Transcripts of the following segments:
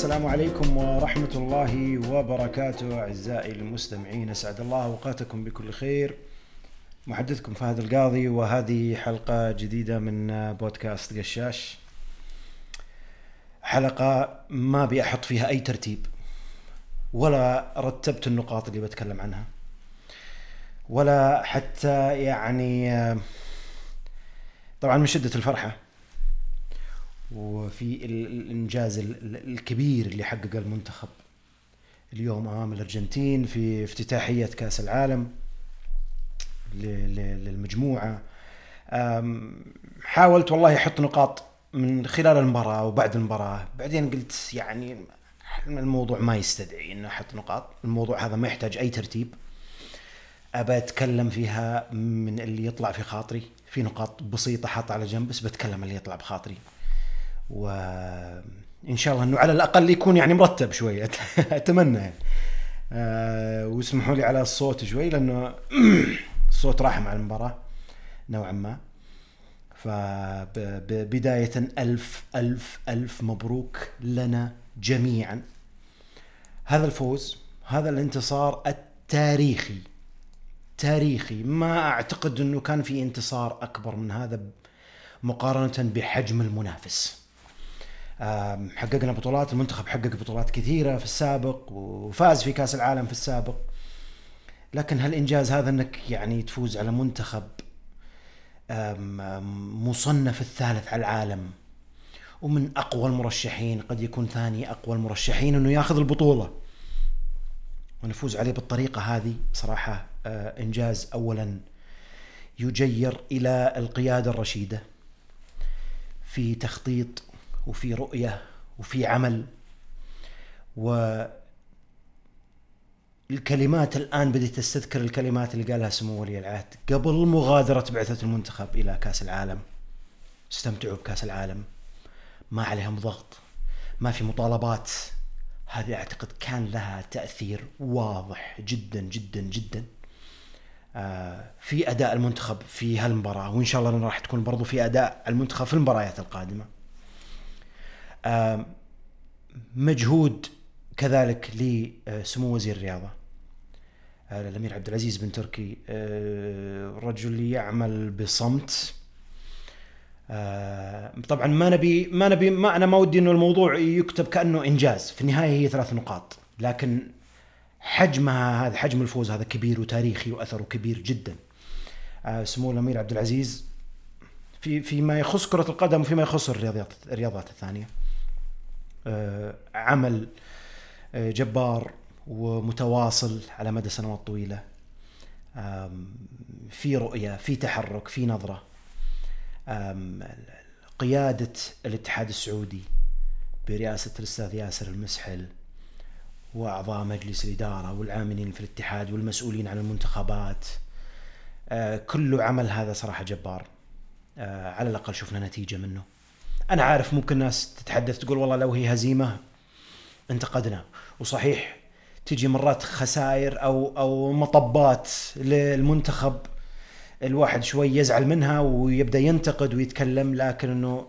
السلام عليكم ورحمة الله وبركاته أعزائي المستمعين أسعد الله أوقاتكم بكل خير. محدثكم فهد القاضي وهذه حلقة جديدة من بودكاست قشاش. حلقة ما أبي أحط فيها أي ترتيب ولا رتبت النقاط اللي بتكلم عنها ولا حتى يعني طبعا من شدة الفرحة. وفي الإنجاز الكبير اللي حققه المنتخب. اليوم أمام الأرجنتين في افتتاحية كأس العالم للمجموعة. حاولت والله أحط نقاط من خلال المباراة وبعد المباراة. بعدين قلت يعني الموضوع ما يستدعي إني أحط نقاط. الموضوع هذا ما يحتاج أي ترتيب. أبى أتكلم فيها من اللي يطلع في خاطري. في نقاط بسيطة حاطها على جنب بس بتكلم اللي يطلع بخاطري. وان شاء الله إنه على الأقل يكون يعني مرتب شوي. أتمنى يعني. أه واسمحوا لي على الصوت شوي لأنه الصوت راح مع المباراة نوعا ما. فبداية ألف ألف ألف مبروك لنا جميعا. هذا الفوز هذا الانتصار التاريخي تاريخي. ما أعتقد أنه كان في انتصار أكبر من هذا مقارنة بحجم المنافس. حققنا بطولات المنتخب حقق بطولات كثيرة في السابق وفاز في كأس العالم في السابق. لكن هالإنجاز هذا أنك يعني تفوز على منتخب مصنف الثالث على العالم. ومن أقوى المرشحين قد يكون ثاني أقوى المرشحين أنه ياخذ البطولة. ونفوز عليه بالطريقة هذه صراحة آه، إنجاز أولا يجير إلى القيادة الرشيدة في تخطيط وفي رؤية وفي عمل. و الكلمات الآن بديت تستذكر الكلمات اللي قالها سمو ولي العهد. قبل مغادرة بعثة المنتخب إلى كأس العالم استمتعوا بكأس العالم. ما عليهم ضغط ما في مطالبات. هذه أعتقد كان لها تأثير واضح جدا جدا جدا. آه، في أداء المنتخب في هالمباراة وإن شاء الله راح تكون برضو في أداء المنتخب في المباريات القادمة. مجهود كذلك لسمو وزير الرياضة. الأمير عبد العزيز بن تركي رجل يعمل بصمت. طبعا ما نبي ما نبي ما أنا ما ودي إنه الموضوع يكتب كأنه إنجاز. في النهاية هي ثلاث نقاط. لكن حجمها هذا حجم الفوز هذا كبير وتاريخي وأثره كبير جدا. سمو الأمير عبد العزيز في فيما يخص كرة القدم وفيما يخص الرياضات الرياضات الثانية. آه، عمل آه، جبار ومتواصل على مدى سنوات طويلة. في رؤية في تحرك في نظرة. قيادة الاتحاد السعودي برئاسة الأستاذ ياسر المسحل وأعضاء مجلس الإدارة والعاملين في الاتحاد والمسؤولين عن المنتخبات. آه، كله عمل هذا صراحة جبار. على الأقل شفنا نتيجة منه. أنا عارف ممكن ناس تتحدث تقول والله لو هي هزيمة انتقدنا. وصحيح تجي مرات خسائر أو أو مطبات للمنتخب الواحد شوي يزعل منها ويبدأ ينتقد ويتكلم لكن إنه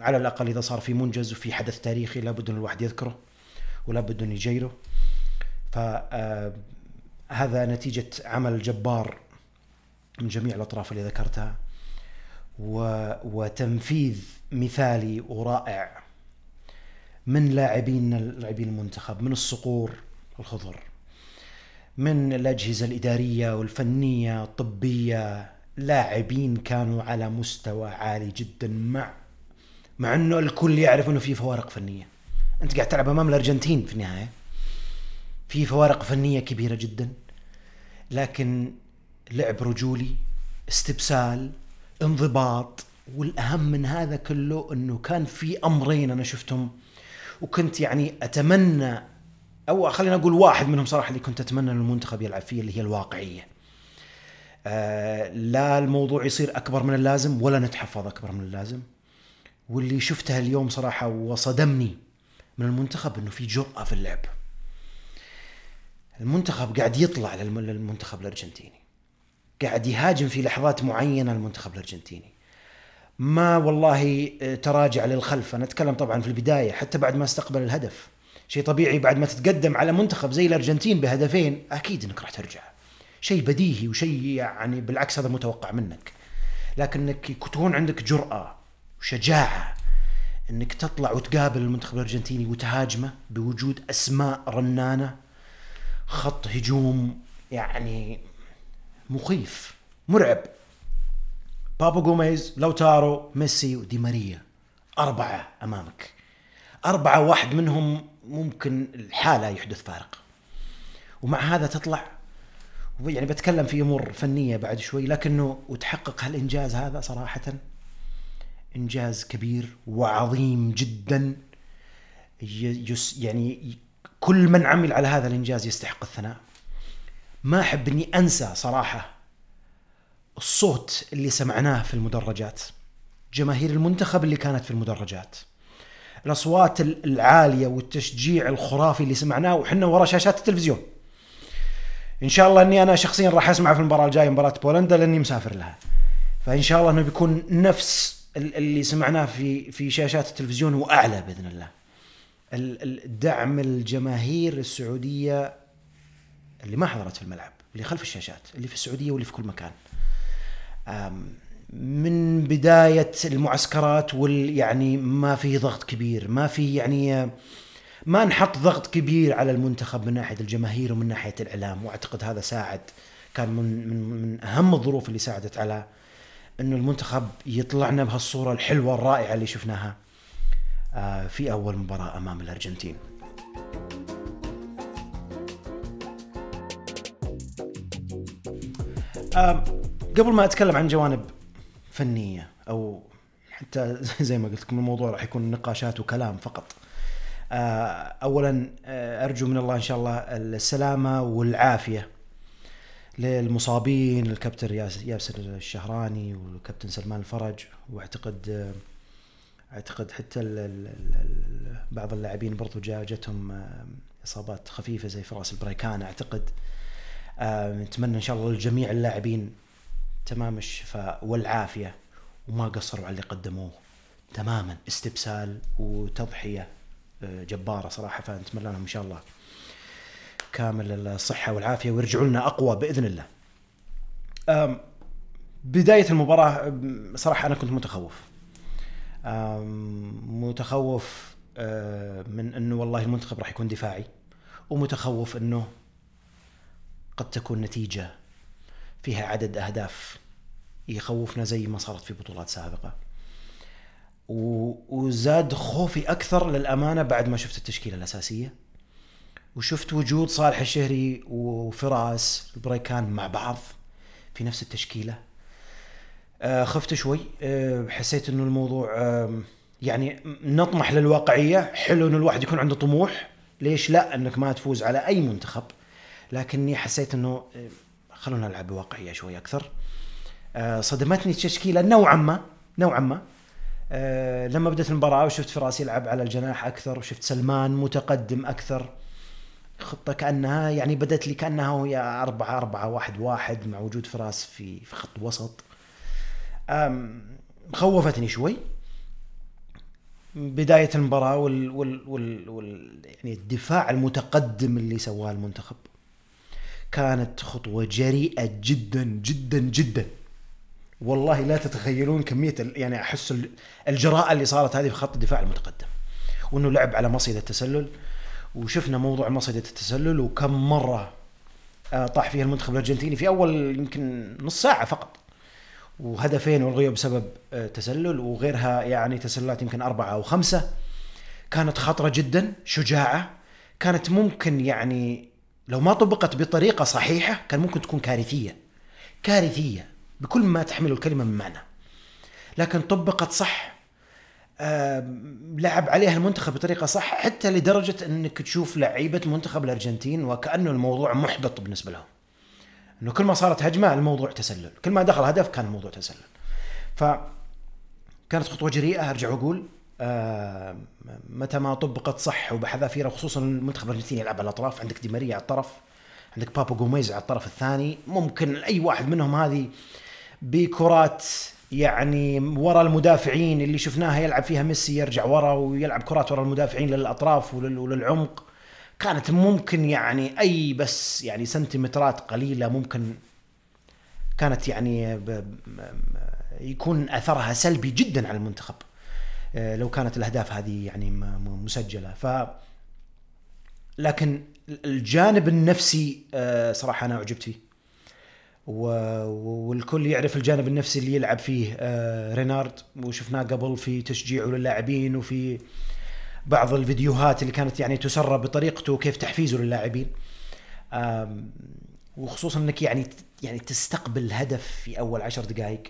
على الأقل إذا صار في منجز وفي حدث تاريخي لابد ان الواحد يذكره ولابد ان يجيره. فهذا نتيجة عمل جبار من جميع الأطراف اللي ذكرتها. وتنفيذ مثالي ورائع من لاعبين لاعبين المنتخب من الصقور الخضر من الأجهزة الإدارية والفنية الطبية لاعبين كانوا على مستوى عالي جدا مع مع إنه الكل يعرف إنه في فوارق فنية. أنت قاعد تلعب أمام الأرجنتين في النهاية. في فوارق فنية كبيرة جدا. لكن لعب رجولي استبسال انضباط والأهم من هذا كله إنه كان في أمرين أنا شفتهم وكنت يعني أتمنى أو خلينا أقول واحد منهم صراحة اللي كنت أتمنى ان المنتخب يلعب فيه اللي هي الواقعية. آه لا الموضوع يصير أكبر من اللازم ولا نتحفظ أكبر من اللازم. واللي شفتها اليوم صراحة وصدمني من المنتخب إنه في جرأة في اللعب. المنتخب قاعد يطلع للمنتخب الأرجنتيني. قاعد يهاجم في لحظات معينة المنتخب الأرجنتيني. ما والله آه، تراجع للخلف. أنا أتكلم طبعا في البداية حتى بعد ما استقبل الهدف. شيء طبيعي بعد ما تتقدم على منتخب زي الأرجنتين بهدفين أكيد إنك راح ترجع. شيء بديهي وشيء يعني بالعكس هذا متوقع منك. لكنك تكون عندك جرأة وشجاعة إنك تطلع وتقابل المنتخب الأرجنتيني وتهاجمه بوجود أسماء رنانة خط هجوم يعني مخيف مرعب. بابا جوميز لوتارو ميسي ودي ماريا. أربعة أمامك. أربعة واحد منهم ممكن الحالة يحدث فارق. ومع هذا تطلع. يعني بتكلم في أمور فنية بعد شوي لكنه وتحقق هالإنجاز هذا صراحة إنجاز كبير وعظيم جدا. يعني كل من عمل على هذا الإنجاز يستحق الثناء. ما أحب إني أنسى صراحة الصوت اللي سمعناه في المدرجات جماهير المنتخب اللي كانت في المدرجات الأصوات العالية والتشجيع الخرافي اللي سمعناه وحنا ورا شاشات التلفزيون. إن شاء الله إني أنا شخصيا راح أسمع في المباراة الجاية مباراة بولندا لأني مسافر لها. فإن شاء الله إنه بيكون نفس اللي سمعناه في في شاشات التلفزيون وأعلى بإذن الله. الدعم الجماهير السعودية اللي ما حضرت في الملعب اللي خلف الشاشات اللي في السعودية واللي في كل مكان من بداية المعسكرات وال يعني ما في ضغط كبير ما في يعني ما نحط ضغط كبير على المنتخب من ناحية الجماهير ومن ناحية الإعلام وأعتقد هذا ساعد كان من من من أهم الظروف اللي ساعدت على إنه المنتخب يطلعنا بهالصورة الحلوة الرائعة اللي شفناها آه، في أول مباراة أمام الأرجنتين. قبل ما أتكلم عن جوانب فنية أو حتى زي ما قلت لكم الموضوع راح يكون نقاشات وكلام فقط. آه، اولا آه، أرجو من الله إن شاء الله السلامة والعافية للمصابين الكابتن ياسر الشهراني والكابتن سلمان الفرج وأعتقد آه، أعتقد حتى ال ال ال بعض اللاعبين برضو جاتهم إصابات خفيفة زي فراس البريكان أعتقد نتمنى إن شاء الله لجميع اللاعبين تمام الشفاء والعافية وما قصروا على اللي قدموه تماما استبسال وتضحية جبارة صراحة فنتمنى لهم إن شاء الله كامل الصحة والعافية ويرجعوا لنا أقوى بإذن الله. بداية المباراة صراحة أنا كنت متخوف. متخوف من إنه والله المنتخب راح يكون دفاعي ومتخوف إنه قد تكون نتيجة فيها عدد أهداف يخوفنا زي ما صارت في بطولات سابقة. وزاد خوفي أكثر للأمانة بعد ما شفت التشكيلة الأساسية. وشفت وجود صالح الشهري وفراس البريكان مع بعض في نفس التشكيلة. آه، خفت شوي. آه، حسيت إنه الموضوع يعني نطمح للواقعية. حلو إنه الواحد يكون عنده طموح. ليش لا؟ إنك ما تفوز على أي منتخب. لكني حسيت إنه آه، خلونا نلعب بواقعية شوي أكثر. صدمتني التشكيله نوعا ما نوعا ما. آه، لما بدأت المباراة وشفت فراس يلعب على الجناح أكثر وشفت سلمان متقدم أكثر. خطة كأنها يعني بدت لي كأنها هي أربعة أربعة واحد واحد مع وجود فراس في في خط وسط. خوفتني شوي. بداية المباراة وال, وال, وال, وال يعني الدفاع المتقدم اللي سواه المنتخب. كانت خطوة جريئة جدا جدا جدا. والله لا تتخيلون كمية يعني أحس الجراءة اللي صارت هذه في خط الدفاع المتقدم. وإنه لعب على مصيدة التسلل. وشفنا موضوع مصيدة التسلل وكم مرة آه، طاح فيها المنتخب الأرجنتيني في أول يمكن نص ساعة فقط. وهدفين والغيوا بسبب آه، تسلل. وغيرها يعني تسللات يمكن أربعة أو خمسة. كانت خطرة جدا شجاعة. كانت ممكن يعني لو ما طبقت بطريقة صحيحة كان ممكن تكون كارثية. كارثية بكل ما تحمله الكلمة من معنى. لكن طبقت صح لعب عليها المنتخب بطريقة صح حتى لدرجة إنك تشوف لعيبة منتخب الأرجنتين وكانه الموضوع محبط بالنسبة لهم. إنه كل ما صارت هجمة الموضوع تسلل. كل ما دخل هدف كان الموضوع تسلل. ف كانت خطوة جريئة أرجع وأقول متى ما طبقت صح وبحذافيرها خصوصا المنتخب الأرجنتيني يلعب على الاطراف عندك دي ماريا على الطرف عندك بابا جوميز على الطرف الثاني. ممكن أي واحد منهم هذه بكرات يعني ورا المدافعين اللي شفناها يلعب فيها ميسي يرجع ورا ويلعب كرات ورا المدافعين للأطراف وللعمق. كانت ممكن يعني أي بس يعني سنتيمترات قليلة ممكن كانت يعني يكون أثرها سلبي جدا على المنتخب. آه، لو كانت الأهداف هذه يعني مسجلة. ف لكن الجانب النفسي آه، صراحة أنا اعجبت فيه والكل يعرف الجانب النفسي اللي يلعب فيه آه، رينارد. وشفناه قبل في تشجيعه للاعبين وفي بعض الفيديوهات اللي كانت يعني تسرب بطريقته وكيف تحفيزه للاعبين. وخصوصا إنك يعني يعني تستقبل هدف في أول عشر دقائق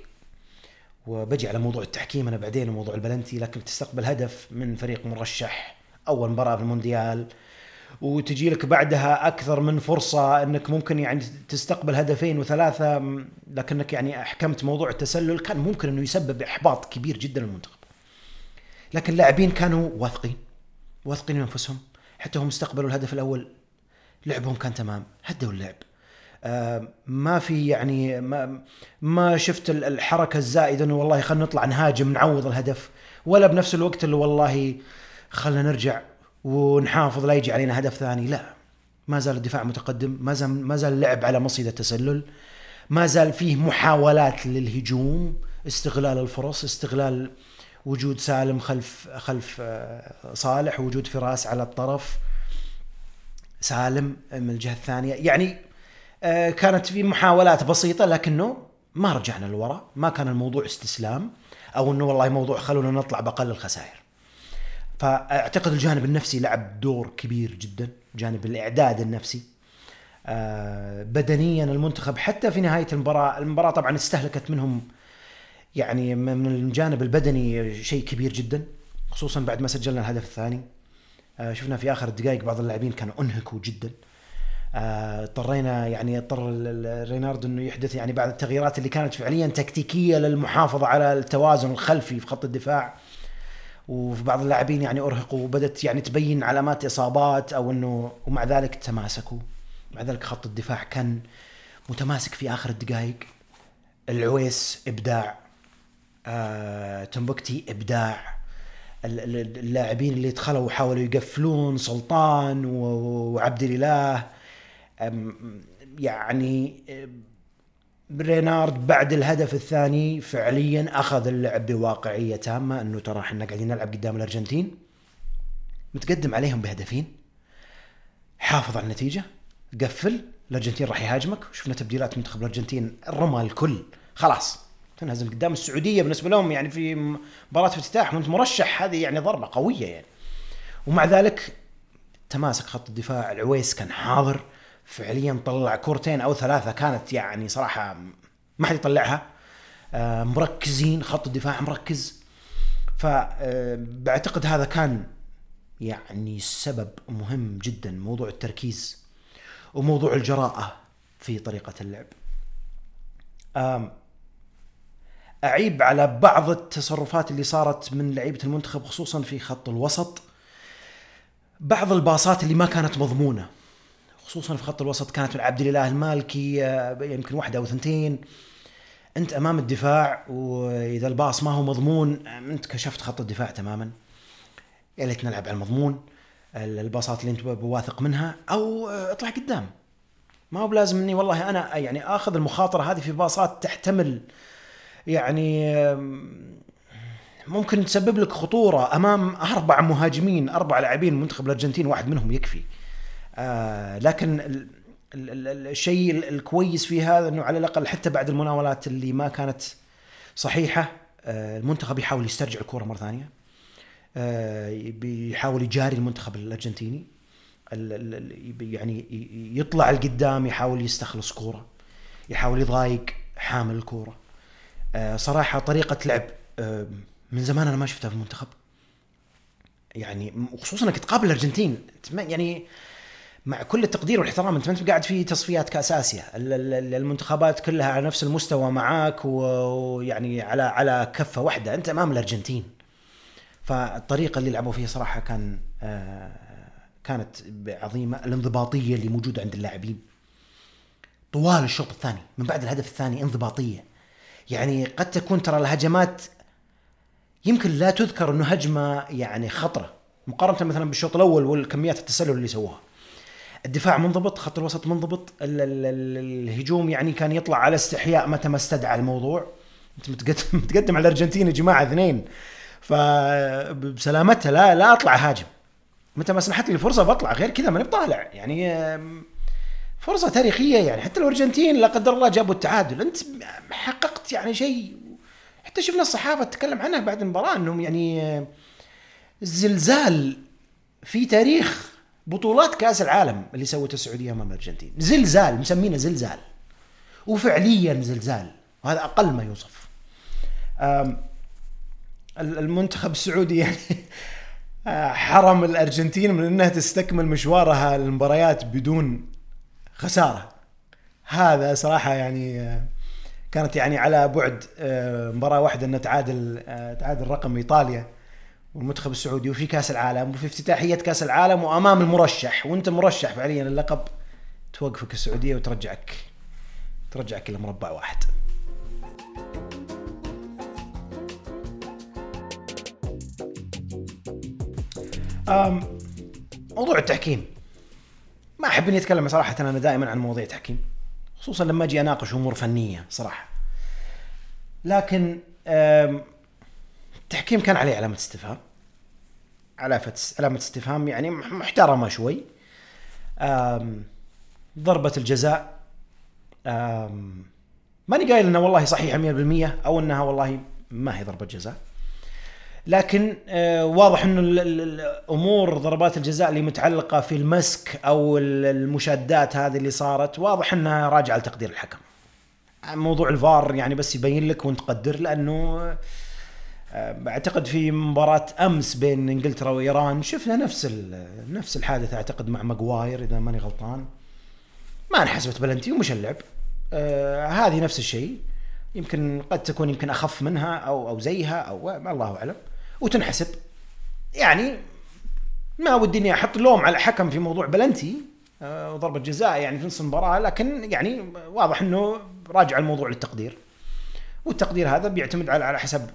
وبجي على موضوع التحكيم أنا بعدين وموضوع البلنتي لكن تستقبل هدف من فريق مرشح أول مباراة في المونديال وتجي لك بعدها أكثر من فرصة إنك ممكن يعني تستقبل هدفين وثلاثة لكنك يعني أحكمت موضوع التسلل كان ممكن إنه يسبب إحباط كبير جدا للمنتخب. لكن اللاعبين كانوا واثقين واثقين من أنفسهم حتى هم استقبلوا الهدف الأول لعبهم كان تمام هدوا اللعب ما في يعني ما ما شفت الحركة الزائدة إنه والله خلينا نطلع نهاجم نعوض الهدف ولا بنفس الوقت اللي والله خلينا نرجع ونحافظ لا يجي علينا هدف ثاني لا. ما زال الدفاع متقدم ما زال ما زال اللعب على مصيد التسلل ما زال فيه محاولات للهجوم استغلال الفرص استغلال وجود سالم خلف خلف آه، صالح وجود فراس على الطرف سالم من الجهة الثانية. يعني آه، كانت في محاولات بسيطة لكنه ما رجعنا لورا ما كان الموضوع استسلام أو إنه والله موضوع خلونا نطلع بأقل الخسائر. فأعتقد الجانب النفسي لعب دور كبير جدا جانب الإعداد النفسي. آه، بدنيا المنتخب حتى في نهاية المباراة المباراة طبعا استهلكت منهم يعني من الجانب البدني شيء كبير جدا خصوصا بعد ما سجلنا الهدف الثاني. آه، شفنا في آخر الدقائق بعض اللاعبين كانوا أنهكوا جدا. آه، اضطرينا يعني اضطر رينارد إنه يحدث يعني بعض التغييرات اللي كانت فعليا تكتيكية للمحافظة على التوازن الخلفي في خط الدفاع. وفي بعض اللاعبين يعني أرهقوا وبدت يعني تبين علامات إصابات أو إنه ومع ذلك تماسكوا. مع ذلك خط الدفاع كان متماسك في آخر الدقائق. العويس إبداع. آه، تنبكتي إبداع. اللاعبين اللي دخلوا وحاولوا يقفلون سلطان وعبد الإله. يعني رينارد بعد الهدف الثاني فعليا أخذ اللعب بواقعية تامة إنه ترى إحنا قاعدين نلعب قدام الأرجنتين. متقدم عليهم بهدفين. حافظ على النتيجة. قفل. الأرجنتين راح يهاجمك. وشفنا تبديلات منتخب الأرجنتين. رمى الكل. خلاص. تنهزم قدام السعودية بالنسبة لهم يعني في مباراة افتتاح. وانت مرشح. هذه يعني ضربة قوية يعني. ومع ذلك تماسك خط الدفاع. العويس كان حاضر. فعليا طلع كورتين أو ثلاثة كانت يعني صراحة ما حد يطلعها. آه، مركزين خط الدفاع مركز. فبعتقد آه، هذا كان يعني سبب مهم جدا موضوع التركيز وموضوع الجراءة في طريقة اللعب. أعيب على بعض التصرفات اللي صارت من لعيبة المنتخب خصوصا في خط الوسط. بعض الباصات اللي ما كانت مضمونة. خصوصا في خط الوسط كانت من عبد الإله المالكي آه، يمكن واحدة أو ثنتين أنت أمام الدفاع وإذا الباص ما هو مضمون أنت كشفت خط الدفاع تماما. يا ليت نلعب على المضمون الباصات اللي أنت بواثق منها أو آه، اطلع قدام. ما هو بلازم إني والله أنا يعني آخذ المخاطرة هذه في باصات تحتمل يعني ممكن تسبب لك خطورة أمام أربع مهاجمين أربع لاعبين منتخب الأرجنتين واحد منهم يكفي. آه لكن ال ال الشيء الكويس في هذا إنه على الأقل حتى بعد المناولات اللي ما كانت صحيحة آه المنتخب يحاول يسترجع الكورة مرة ثانية. آه بيحاول يجاري المنتخب الأرجنتيني. يعني يطلع لقدام يحاول يستخلص كورة يحاول يضايق حامل الكورة. صراحة طريقة لعب من زمان أنا ما شفتها في المنتخب. يعني وخصوصا إنك تقابل الأرجنتين يعني مع كل التقدير والاحترام أنت ما أنت قاعد في تصفيات كاس اسيا المنتخبات كلها على نفس المستوى معاك ويعني على على كفة واحدة. أنت أمام الأرجنتين. فالطريقة اللي لعبوا فيها صراحة كان آه، كانت عظيمة الانضباطية اللي موجودة عند اللاعبين. طوال الشوط الثاني من بعد الهدف الثاني انضباطية. يعني قد تكون ترى الهجمات يمكن لا تذكر إنه هجمة يعني خطرة. مقارنة مثلا بالشوط الأول والكميات التسلل اللي سووها. الدفاع منضبط خط الوسط منضبط ال ال ال الهجوم يعني كان يطلع على استحياء متى ما استدعى الموضوع. أنت متقدم, على الأرجنتين يا جماعة اثنين. فبسلامتها لا لا أطلع هاجم. متى ما سنحت لي فرصة بطلع غير كذا ماني بطالع. يعني فرصة تاريخية يعني. حتى الأرجنتين لا قدر الله جابوا التعادل. أنت حققت يعني شيء. حتى شفنا الصحافة تتكلم عنها بعد المباراة إنهم يعني زلزال في تاريخ بطولات كأس العالم اللي سوته السعودية أمام الأرجنتين. زلزال مسمينه زلزال. وفعليا زلزال. وهذا أقل ما يوصف. المنتخب السعودي يعني حرم الأرجنتين من إنها تستكمل مشوارها المباريات بدون خسارة. هذا صراحة يعني كانت يعني على بعد مباراة واحدة انها تعادل تعادل رقم إيطاليا. والمنتخب السعودي وفي كاس العالم وفي افتتاحية كاس العالم وأمام المرشح وأنت مرشح فعليا اللقب توقفك السعودية وترجعك ترجعك إلى مربع واحد. موضوع التحكيم. ما أحب إني أتكلم صراحة أنا دائما عن مواضيع تحكيم خصوصا لما أجي أناقش أمور فنية صراحة. لكن التحكيم كان عليه علامة استفهام. علامة استفهام يعني محترمة شوي. ضربة الجزاء. ماني قايل إنها والله صحيحة 100% أو إنها والله ما هي ضربة جزاء. لكن آه، واضح إنه الأمور ضربات الجزاء اللي متعلقة في المسك أو المشادات هذه اللي صارت واضح إنها راجعة لتقدير الحكم. موضوع الفار يعني بس يبين لك وانت تقدر لأنه أعتقد في مباراة أمس بين إنجلترا وإيران شفنا نفس نفس الحادثة أعتقد مع ماجواير إذا ماني غلطان. ما انحسبت بلنتي ومش اللعب آه هذه نفس الشيء. يمكن قد تكون يمكن أخف منها أو أو زيها أو الله أعلم. وتنحسب. يعني ما ودي إني أحط لوم على حكم في موضوع بلنتي آه وضربة جزاء يعني في نص المباراة لكن يعني واضح إنه راجع الموضوع للتقدير. والتقدير هذا بيعتمد على على حسب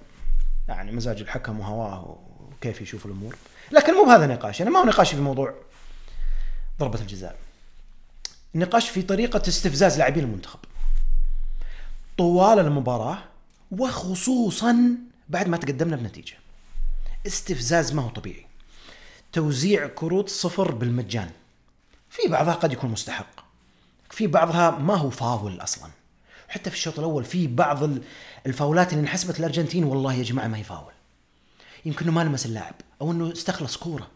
يعني مزاج الحكم وهواه وكيف يشوف الأمور. لكن مو بهذا النقاش أنا ما هو نقاش في موضوع ضربة الجزاء. النقاش في طريقة استفزاز لاعبين المنتخب. طوال المباراة وخصوصا بعد ما تقدمنا بنتيجة. استفزاز ما هو طبيعي. توزيع كروت صفر بالمجان. في بعضها قد يكون مستحق. في بعضها ما هو فاول أصلا. حتى في الشوط الأول في بعض الفاولات اللي انحسبت الأرجنتين والله يا جماعة ما هي فاول يمكن ما لمس اللاعب أو إنه استخلص كورة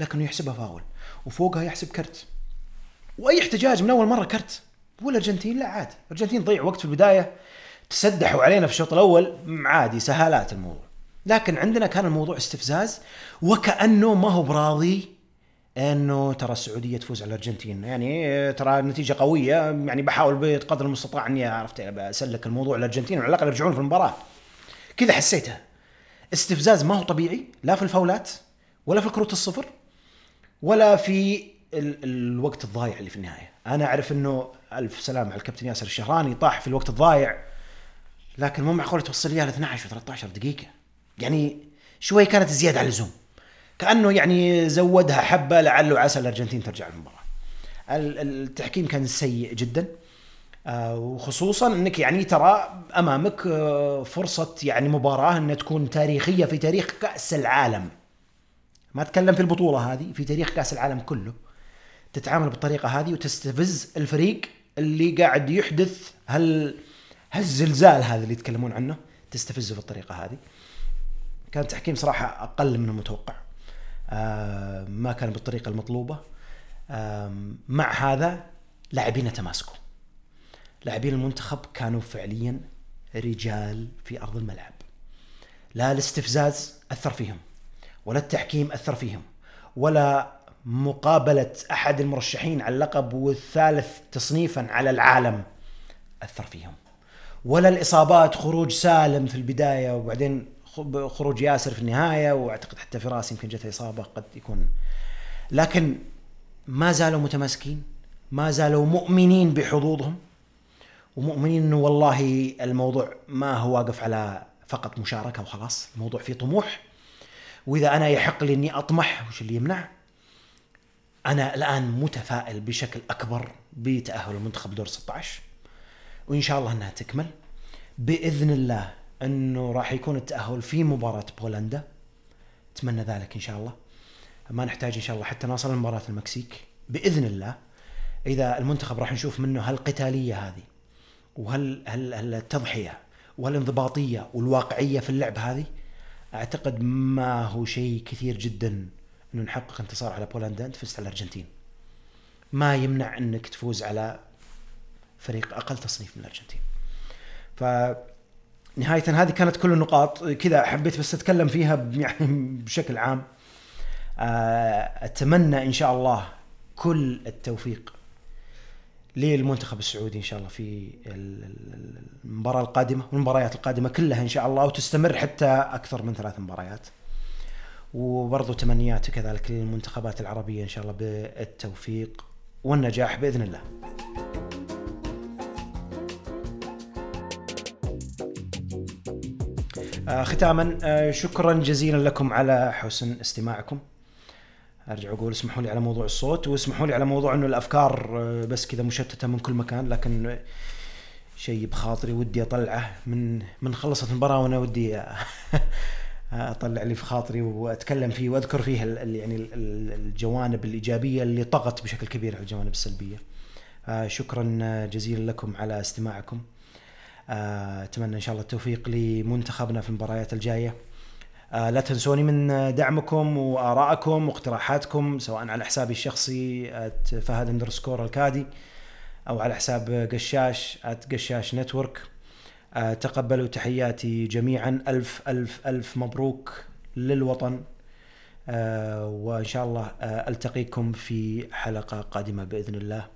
لكنه يحسبها فاول وفوقها يحسب كرت. وأي احتجاج من أول مرة كرت. والأرجنتين لا عادي. الأرجنتين ضيع وقت في البداية تسدحوا علينا في الشوط الأول عادي سهالات الموضوع. لكن عندنا كان الموضوع استفزاز وكأنه ما هو براضي. إنه ترى السعودية تفوز على الأرجنتين. يعني ترى نتيجة قوية. يعني بحاول بقدر المستطاع إني عرفت اسلك الموضوع الأرجنتين. على الأقل يرجعون في المباراة. كذا حسيتها. استفزاز ما هو طبيعي. لا في الفاولات ولا في الكروت الصفر ولا في ال الوقت الضايع اللي في النهاية. أنا أعرف إنه ألف سلام على الكابتن ياسر الشهراني. طاح في الوقت الضايع. لكن مو معقول توصل لي 12 و13 دقيقة. يعني شوي كانت زيادة على اللزوم. كأنه يعني زودها حبة لعله عسى الأرجنتين ترجع المباراه التحكيم كان سيء جدا. آه، وخصوصا إنك يعني ترى أمامك آه، فرصة يعني مباراة إنها تكون تاريخية في تاريخ كأس العالم. ما أتكلم في البطولة هذه في تاريخ كأس العالم كله. تتعامل بالطريقة هذه وتستفز الفريق اللي قاعد يحدث هال هالزلزال هذا اللي يتكلمون عنه. تستفزه بالطريقة هذه. كان تحكيم صراحة أقل من المتوقع. ما كان بالطريقة المطلوبة. مع هذا لاعبين تماسكوا. لاعبين المنتخب كانوا فعليا رجال في أرض الملعب. لا الاستفزاز أثر فيهم ولا التحكيم أثر فيهم ولا مقابلة أحد المرشحين على اللقب والثالث تصنيفا على العالم أثر فيهم ولا الإصابات خروج سالم في البداية وبعدين خروج ياسر في النهاية وأعتقد حتى فراس يمكن جته إصابة قد يكون. لكن ما زالوا متماسكين ما زالوا مؤمنين بحظوظهم ومؤمنين إنه والله الموضوع ما هو واقف على فقط مشاركة وخلاص الموضوع فيه طموح. وإذا أنا يحق لي إني أطمح وش اللي يمنع؟ أنا الآن متفائل بشكل أكبر بتأهل المنتخب دور 16 وإن شاء الله إنها تكمل. بإذن الله أنه راح يكون التأهل في مباراة بولندا. أتمنى ذلك إن شاء الله. ما نحتاج إن شاء الله حتى نوصل لمباراة المكسيك. بإذن الله إذا المنتخب راح نشوف منه هالقتالية هذه وهل هل هل التضحيه والانضباطية والواقعية في اللعب هذه أعتقد ما هو شيء كثير جدا إنه نحقق انتصار على بولندا. أنت فزت على الأرجنتين. ما يمنع إنك تفوز على فريق أقل تصنيف من الأرجنتين. ف نهاية هذه كانت كل النقاط كذا حبيت بس أتكلم فيها يعني بشكل عام. آه، أتمنى إن شاء الله كل التوفيق للمنتخب السعودي إن شاء الله في المباراة القادمة والمباريات القادمة كلها إن شاء الله وتستمر حتى أكثر من ثلاث مباريات. وبرضو تمنياتي كذلك للمنتخبات العربية إن شاء الله بالتوفيق والنجاح بإذن الله. ختاما آه، شكرا جزيلا لكم على حسن استماعكم أرجع أقول اسمحوا لي على موضوع الصوت واسمحوا لي على موضوع إنه الأفكار آه، بس كذا مشتتة من كل مكان لكن شيء بخاطري ودي أطلعه من من خلصت المباراة وأنا ودي أطلع اللي في خاطري وأتكلم فيه وأذكر فيه يعني الجوانب الإيجابية اللي طغت بشكل كبير على الجوانب السلبية. شكرا جزيلا لكم على استماعكم. أتمنى إن شاء الله التوفيق لمنتخبنا في المباريات الجاية. آه، لا تنسوني من دعمكم وآرائكم واقتراحاتكم سواء على حسابي الشخصي فهد underscore الكادي أو على حساب قشاش قشاش network آه، تقبلوا تحياتي جميعا. ألف ألف ألف مبروك للوطن. آه، وإن شاء الله ألتقيكم في حلقة قادمة بإذن الله.